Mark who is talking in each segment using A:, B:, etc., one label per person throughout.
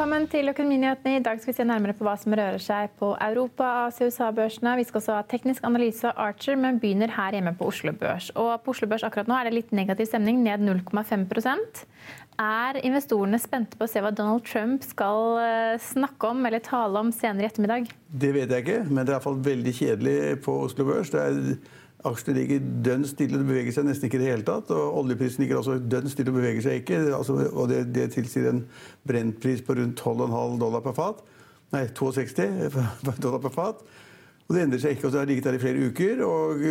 A: Velkommen til Økonominyhetene. I dag skal vi se nærmere på hva som rører seg på Europa-, og USA-børsene. Vi skal også ha teknisk analyse av Archer, men begynner her hjemme på Oslo Børs. Og på Oslo Børs akkurat nå er det litt negativ stemning, ned 0,5% Er investorene spente på å se hva Donald Trump skal eh, snakke om eller tale om senere i ettermiddag?
B: Det vet jeg ikke, men det er iallfall veldig kjedelig på Oslo Børs. Det er Aksjene ligger dønn stille, det beveger seg nesten ikke i det hele tatt. Og oljeprisen ligger også dønn stille og beveger seg ikke. Altså, og det, det tilsier en brentpris på rundt 12,5 dollar per fat. Nei, 62 dollar per fat. Og det endrer seg ikke, og det har ligget der i flere uker. Og,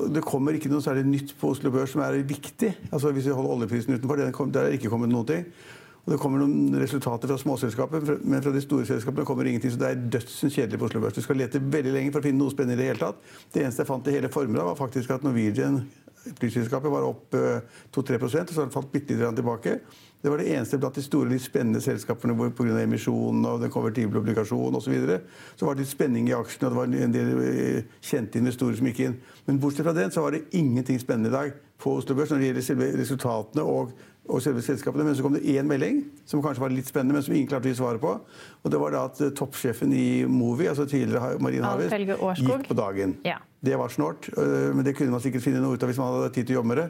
B: og det kommer ikke noe særlig nytt på Oslo Børs som er viktig. Altså Hvis vi holder oljeprisen utenfor, der er det ikke kommet noen ting. Og Det kommer noen resultater fra småselskaper, men fra de store selskapene kommer ingenting. Så det er dødsens kjedelig på Oslo Børs. Du skal lete veldig lenge for å finne noe spennende i det hele tatt. Det eneste jeg fant i hele formiddag, var faktisk at Norwegian, flyselskapet, var opp 2-3 og så falt bitte litt tilbake. Det var det eneste blant de store, litt spennende selskapene hvor pga. emisjonen og den konvertible obligasjonen osv. Så, videre, så var det litt spenning i aksjene, og det var en del kjente investorer som gikk inn. Men bortsett fra den så var det ingenting spennende i dag på Oslo Børs når det gjelder selve resultatene og og selve selskapene. Men så kom det én melding som kanskje var litt spennende, men som ingen klarte å gi svaret på. Og det var da at eh, toppsjefen i Movi, altså tidligere Marine Harvest, gikk på dagen. Ja. Det var snålt, eh, men det kunne man sikkert finne noe ut av hvis man hadde tid til å jobbe med det.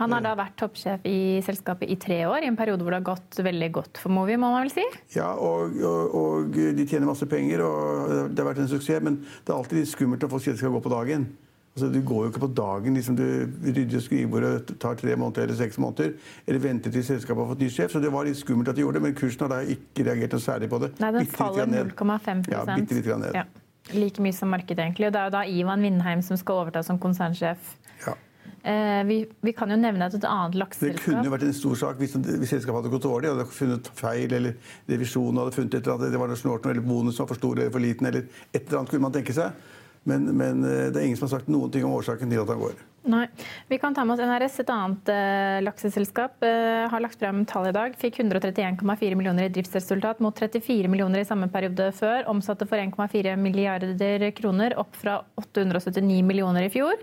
A: Han har da vært toppsjef i selskapet i tre år, i en periode hvor det har gått veldig godt for Movi, må man vel si?
B: Ja, og, og, og de tjener masse penger, og det har vært en suksess. Men det er alltid litt skummelt når folk sier det skal gå på dagen. Altså, du går jo ikke på dagen. Liksom, du rydder skrivebordet tar tre måneder eller seks måneder. Eller venter til selskapet har fått ny sjef. Så det var litt skummelt at de gjorde det, men kursen har da ikke reagert noe særlig på det.
A: Nei, den faller 0,5
B: Ja, bitte litt ned.
A: Ja. Like mye som markedet, egentlig. Og det er jo da Ivan Vindheim som skal overta som konsernsjef.
B: Ja.
A: Eh, vi, vi, kan jo nevne at et annet lakseselskap
B: Det kunne jo vært en stor sak hvis, hvis selskapet hadde gått dårlig. Hadde funnet feil, eller revisjonen hadde funnet et eller annet, det var noe snort, eller bonusen var for stor eller for liten, eller et eller annet kunne man tenke seg. Men, men, eh, det er ingen som har sagt noen ting om årsaken til at han går.
A: Nei. Vi kan ta med oss NRS, et annet uh, lakseselskap. Uh, har lagt frem tall i dag. Fikk 131,4 millioner i driftsresultat mot 34 millioner i samme periode før. Omsatte for 1,4 milliarder kroner, opp fra 879 millioner i fjor.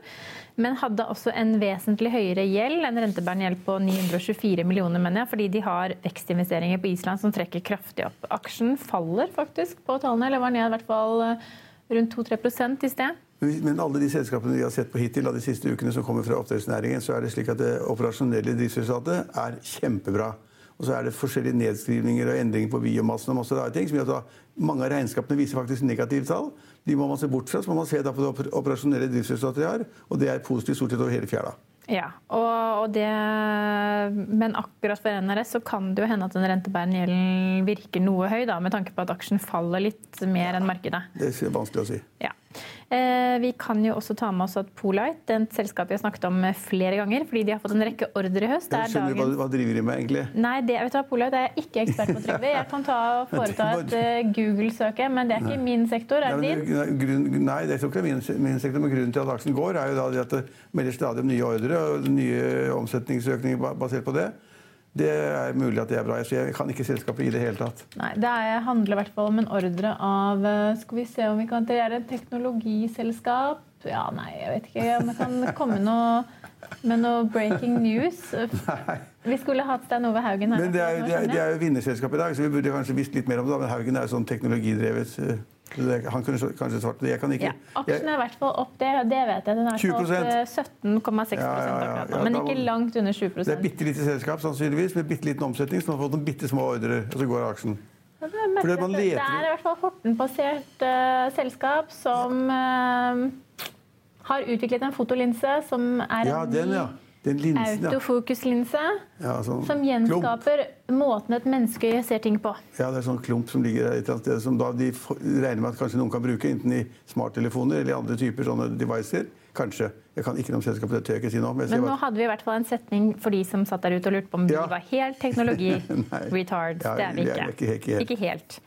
A: Men hadde også en vesentlig høyere gjeld, en rentebærende gjeld på 924 millioner, mener jeg, fordi de har vekstinvesteringer på Island som trekker kraftig opp. Aksjen faller faktisk på tallene, eller var ned i hvert fall uh, rundt 2-3% i sted.
B: Men alle de selskapene vi har sett på hittil av de siste ukene som kommer fra oppdrettsnæringen, så er det slik at det operasjonelle driftsresultatet er kjempebra. Og så er det forskjellige nedskrivninger og endringer på biomassen og masse rare ting. som gjør at Mange av regnskapene viser faktisk negative tall. De må man se bort fra. Så må man se på det operasjonelle driftsresultatet de har, og det er positivt stort sett over hele fjæra.
A: Ja, og, og det, men akkurat for NRS så kan det jo hende at den rentebærende gjelden virker noe høy, da, med tanke på at aksjen faller litt mer enn markedet.
B: Det er vanskelig å si.
A: Ja. Eh, vi kan jo også ta med oss at Polite, et selskap vi har snakket om flere ganger, fordi de har fått en rekke ordre i høst.
B: Jeg skjønner dagens... hva, hva driver de med, egentlig?
A: Nei, det, vet du Polite er jeg ikke ekspert på, Trygve. Jeg kan ta og foreta et uh, Google-søk, men det er ikke nei. min sektor. Er det din?
B: Grunn, nei, det er ikke min, min, sektor, men grunnen til at aksjen går, er jo da at det melder stadig om nye ordre og nye omsetningsøkninger basert på det. Det er mulig at det er bra. Så jeg kan ikke selskapet i det hele tatt.
A: Nei, Det handler i hvert fall om en ordre av eh, Skal vi se om vi kan Det er et teknologiselskap. Ja, nei, jeg vet ikke om jeg kan komme noe, med noe breaking news. Nei. Vi skulle hatt Stein Ove Haugen
B: her. Men det er, det er, det er jo vinnerselskap i dag, så vi burde kanskje visst litt mer om det. Men Haugen er jo sånn teknologidrevet eh, han kunne kanskje svart det, jeg kan ikke.
A: Ja, aksjen er i hvert fall opp, det, det vet jeg. Den er opp 17,6 ja, ja, ja, men ikke langt under 7%
B: Det er bitte lite selskap sannsynligvis, med bitte liten omsetning, som har fått noen bitte små ordrer, og så går aksjen.
A: Det er, det er i hvert fall Horten-basert uh, selskap som uh, har utviklet en fotolinse som er
B: Ja,
A: en
B: den, ja. Den linsen,
A: autofokuslinse
B: ja sånn
A: som
B: klump.
A: gjenskaper måten et menneske ser ting på.
B: Ja, det er sånn klump som ligger et eller annet sted, som de regner med at kanskje noen kan bruke, enten i smarttelefoner eller i andre typer sånne devices. Kanskje. Jeg kan ikke noe om selskapet, det tør jeg ikke si nå. Men,
A: Men nå
B: bare-
A: hadde vi i hvert fall en setning for de som satt der ute og lurte på om
B: Ja.
A: vi var helt teknologi-retards.
B: Ja,
A: det er vi
B: ikke. er
A: ikke.
B: ikke- ikke helt.
A: Ikke helt.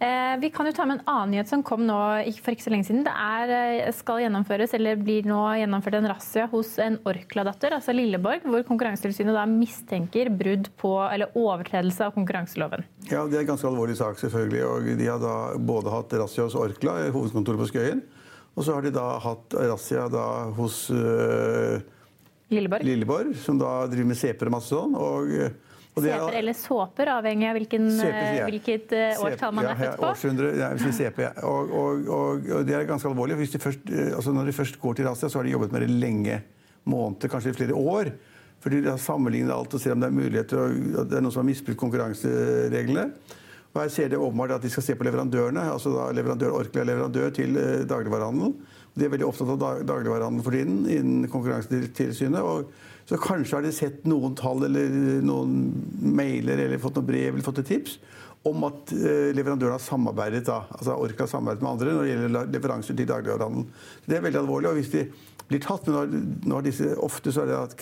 A: Eh, vi kan jo ta med en annen nyhet som kom nå for ikke så lenge siden. Det er, eh, skal gjennomføres, eller blir nå gjennomført en razzia hos en Orkla-datter, altså Lilleborg, hvor Konkurransetilsynet da mistenker brudd på, eller overtredelse av konkurranseloven.
B: Ja, Det er en ganske alvorlig sak, selvfølgelig. og De har da både hatt razzia hos Orkla, hovedkontoret på Skøyen, og så har de da hatt razzia hos øh,
A: Lilleborg.
B: Lilleborg, som da driver med seper og masse sånn. Og, og det er-
A: Seper eller såper, avhengig av hvilken,
B: seper, ja.
A: hvilket eh, årstall man er født på.
B: Årshundre, ja, CP. ja. Og, og, og, og det er ganske alvorlig. Hvis de først, eh, altså når de først går til razzia, så har de jobbet med det lenge. Måneder, kanskje flere år. For de har sammenlignet alt og ser om det er mulighet til å, det er noen som har misbrukt konkurransereglene. Og her ser de åpenbart at de skal se på leverandørene. altså da leverandør, Orkla er leverandør til eh, dagligvarehandel. De er veldig opptatt av dag, dagligvarehandel for tiden innen Konkurransetilsynet. og Så kanskje har de sett noen tall eller noen mailer eller fått noen brev eller fått et tips om at eh, leverandøren har samarbeidet da, altså Orkla har samarbeidet med andre når det gjelder leveranser til dagligvarehandel. Det er veldig alvorlig. og hvis de blir tatt, men når, når disse, Ofte så er det at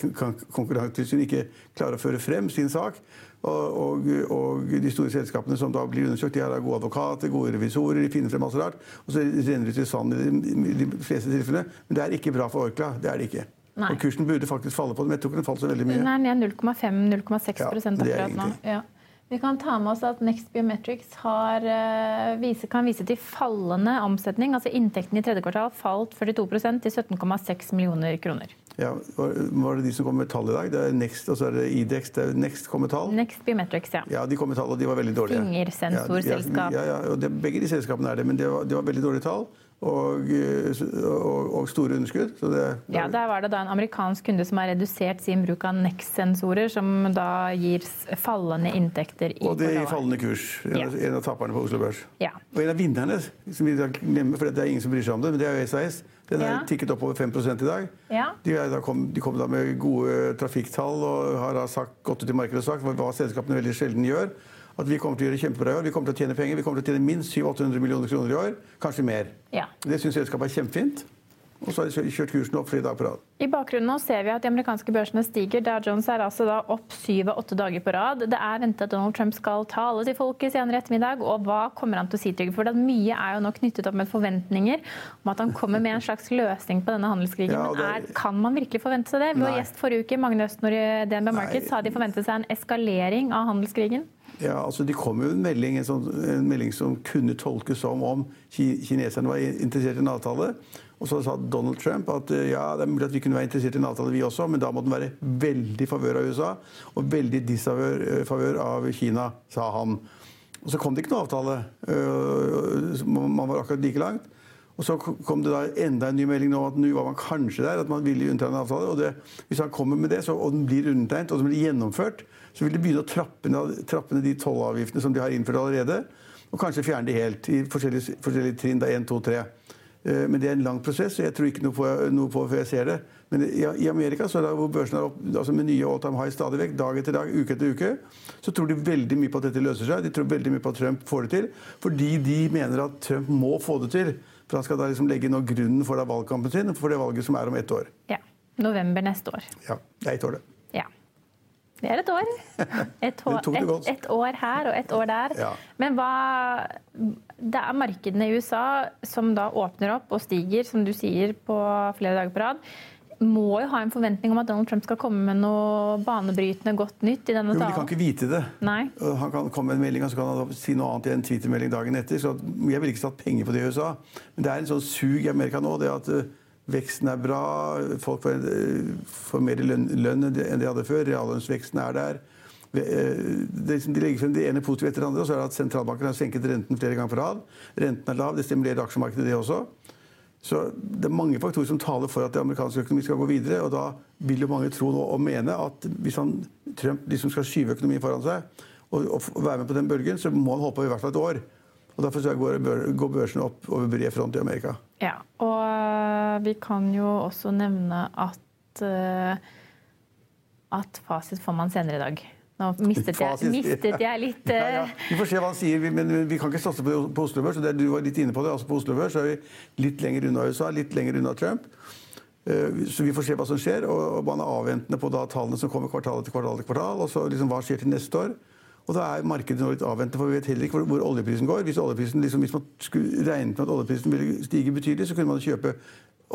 B: Konkurransetilsynet ikke klarer å føre frem sin sak. Og, og, de store selskapene som da blir undersøkt, de har da gode advokater, gode revisorer, de finner frem masse rart. Og så renner det sand i de, i de fleste tilfellene. Men det er ikke bra for Orkla. Det er det ikke.
A: Nei.
B: Og kursen burde faktisk falle på det, men jeg tror ikke den falt så veldig mye.
A: Den er ned 0,5-0,6
B: Ja,
A: akkurat nå. Ja. Vi kan ta med oss at Next Biometrics har, uh, kan vise til fallende omsetning. altså Inntekten i tredje kvartal falt 42% til 17,6 millioner kroner.
B: Ja, var, det de som kom med tall i dag? Det er Next, og så er det Idex. Det er Next kom med tall.
A: Next Biometrics, ja.
B: Ja, de kom med tall, og de var veldig dårlige.
A: Fingersensorselskap.
B: Ja, ja, ja, det, begge de selskapene er det, men det var, det var veldig dårlige tall. Og, eh, og, og store underskudd. Så det,
A: Ja, Der var det da en amerikansk kunde som har redusert sin bruk av Next-sensorer, som da gir fallende inntekter i
B: og det i fallende kurs. En,
A: Ja.
B: en av taperne på Oslo Børs.
A: Ja.
B: Og en av vinnerne, som vi glemmer, for det er ingen som bryr seg om det, men det er jo SAS. Den er
A: Ja.
B: tikket opp over 5 i dag.
A: Ja.
B: De, da kom, de kom da med gode trafikktall og har da sagt, gått ut i markedet og sagt hva selskapene veldig sjelden gjør. At vi kommer til å gjøre kjempebra i år. Vi kommer til å tjene penger. Vi kommer til å tjene minst 700-800 millioner kroner i år. Kanskje mer.
A: Ja.
B: Det syns selskapet er kjempefint. Og så har de kjørt kursen opp flere dager på rad.
A: I bakgrunnen nå ser vi at de amerikanske børsene stiger. Dow Jones er altså da opp syv av åtte dager på rad. Det er ventet at Donald Trump skal tale til folket senere ettermiddag. Og hva kommer han til å si, Trygve? For mye er jo nå knyttet opp med forventninger om at han kommer med en slags løsning på denne handelskrigen.
B: Ja, og
A: Men
B: det
A: er, kan man virkelig forvente seg det? Vår gjest forrige uke, Magne Østnor i DNB Markets, sa de forventet seg en eskalering av handelskrigen.
B: Ja, altså Det kom jo en melding, en, sånn, en melding som kunne tolkes som om kineserne var interessert i en avtale. Og så sa Donald Trump at eh, ja, det er mulig at vi kunne være interessert i en avtale, vi også, men da må den være veldig i favør av USA og veldig disfavør eh, av Kina, sa han. Og så kom det ikke noen avtale. Øh, Man var akkurat like langt. Og så kom det da enda en ny melding om at nå var man kanskje der, at man ville undertegne en avtale. og det, Hvis han kommer med det, så, og den blir undertegnet og den blir gjennomført, så vil de begynne å trappe ned, trappe ned de tollavgiftene som de har innført allerede. Og kanskje fjerne de helt i forskjellige, forskjellige trinn. da, 1, 2, 3. Eh, Men det er en lang prosess, og jeg tror ikke noe på før jeg ser det. Men i, Amerika, så er det hvor børsen er opp, altså med nye all time high stadig vekk, dag etter dag, uke etter uke, så tror de veldig mye på at dette løser seg. De tror veldig mye på at Trump får det til. Fordi de mener at Trump må få det til. For han skal da liksom legge nå grunnen for da valgkampen sin, for det valget som er om ett år.
A: Ja. November neste år.
B: Ja, det er ett år, det.
A: Ja. Det er et år. Et år, et, et år her og et år der.
B: Ja.
A: Men hva Det er markedene i USA som da åpner opp og stiger, som du sier, på flere dager på rad. Må jo ha en forventning om at Donald Trump skal komme med noe banebrytende godt nytt i denne talen.
B: Jo, men de kan ikke vite det.
A: Nei.
B: Han kan komme med en melding, og så kan han si noe annet i en Twitter-melding dagen etter. så Jeg ville ikke satt penger på det i USA. Men det er en sånn sug i Amerika nå. det at eh, Veksten er bra, folk får, eh, får mer lønn, lønn enn de hadde før. Reallønnsveksten er der. Eh, Det, de legger frem det ene positive etter det andre, og så er det at sentralbanken har senket renten flere ganger på rad. Renten er lav, det stimulerer aksjemarkedet, det også. Så Det er mange faktorer som taler for at det amerikanske økonomi skal gå videre. og Da vil jo mange tro nå og mene at hvis han, Trump liksom skal skyve økonomien foran seg og, og være med på den bølgen, så må han holde på i hvert fall et år. Og Derfor går, går børsen opp over bred front i Amerika.
A: Ja, og øh, vi kan jo også nevne at, uh, at fasit får man senere i dag. Nå mistet jeg, mistet jeg litt uh... ja, ja.
B: Vi får se hva han sier, men vi kan ikke satse på, på Oslo Børs. Du var litt inne på det. altså På Oslo Børs er vi litt lenger unna USA, litt lenger unna Trump. Så vi får se hva som skjer. Og man er avventende på da tallene som kommer kvartal etter kvartal. etter kvartal, og så liksom hva skjer til neste år. Og da er markedet nå litt avventende, for vi vet heller ikke hvor, hvor oljeprisen går. Hvis, oljeprisen, liksom, hvis, man skulle regnet med at oljeprisen ville stige betydelig, så kunne man kjøpe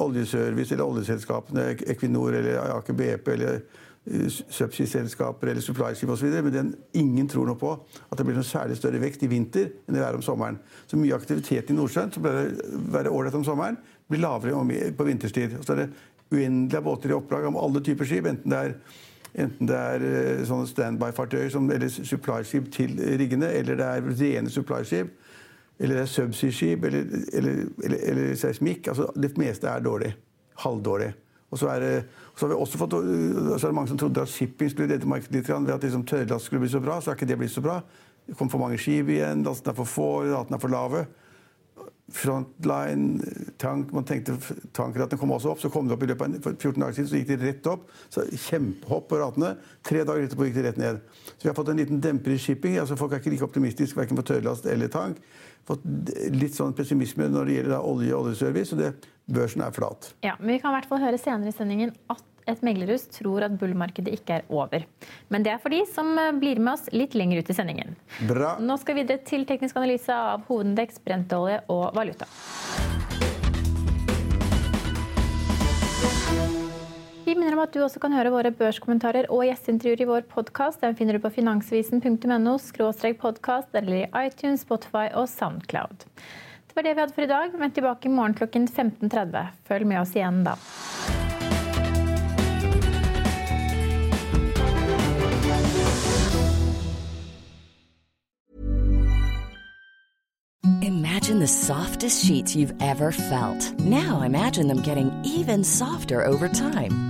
B: oljeservice eller oljeselskapene, Equinor eller Aker BP eller subsea-selskaper eller supply-skip osv. Men den, ingen tror nå på at det blir noe særlig større vekst i vinter enn det er om sommeren. Så mye aktivitet i Nordsjøen, som pleier å være ålreit om sommeren, blir lavere på vinterstid. Og så er det uendelig av båter i opplag om alle typer skip, enten det er Enten det er eh, sånne standby-fartøyer eller supply-skip til riggene, eller det er rene supply-skip, eller det er subsea-skip eller, eller, eller, eller seismikk. Altså, det meste er dårlig. Halvdårlig. Og så er, det, så har vi også fått, så er det mange som trodde at shipping skulle redde markedet litt. Ved at liksom tørrlast skulle bli så bra, så har ikke det blitt så bra. Det kom for mange skip igjen, lastene er for få, ratene er for lave. Frontline, tank Man tenkte tankratene kom også opp. Så kom det opp i løpet av 14 dager siden, så gikk de rett opp. Så Kjempehopp på ratene. Tre dager etterpå gikk de rett ned. Så vi har fått en liten demper i shipping. altså Folk er ikke like optimistiske verken på tørrlast eller tank. Fått litt sånn pessimisme når det gjelder olje og oljeservice. og det, Børsen er flat.
A: Ja, men Vi kan i hvert fall høre senere i sendingen at et meglerhus tror at bullmarkedet ikke er over. Men det er for de som eh, blir med oss litt lenger ut i sendingen.
B: Bra.
A: Nå skal vi videre til teknisk analyse av hovedindeks, brentolje og valuta. Vi minner om at du også kan høre våre børskommentarer og gjesteintervjuer i vår podkast. Den finner du på finansvisen.no podkast eller i iTunes, Spotify og Soundcloud. Det var det vi hadde for i dag. Vent tilbake i morgen klokken 15.30. Følg med oss igjen da.
C: Imagine the softest sheets you've ever felt. Now imagine them getting even softer over time.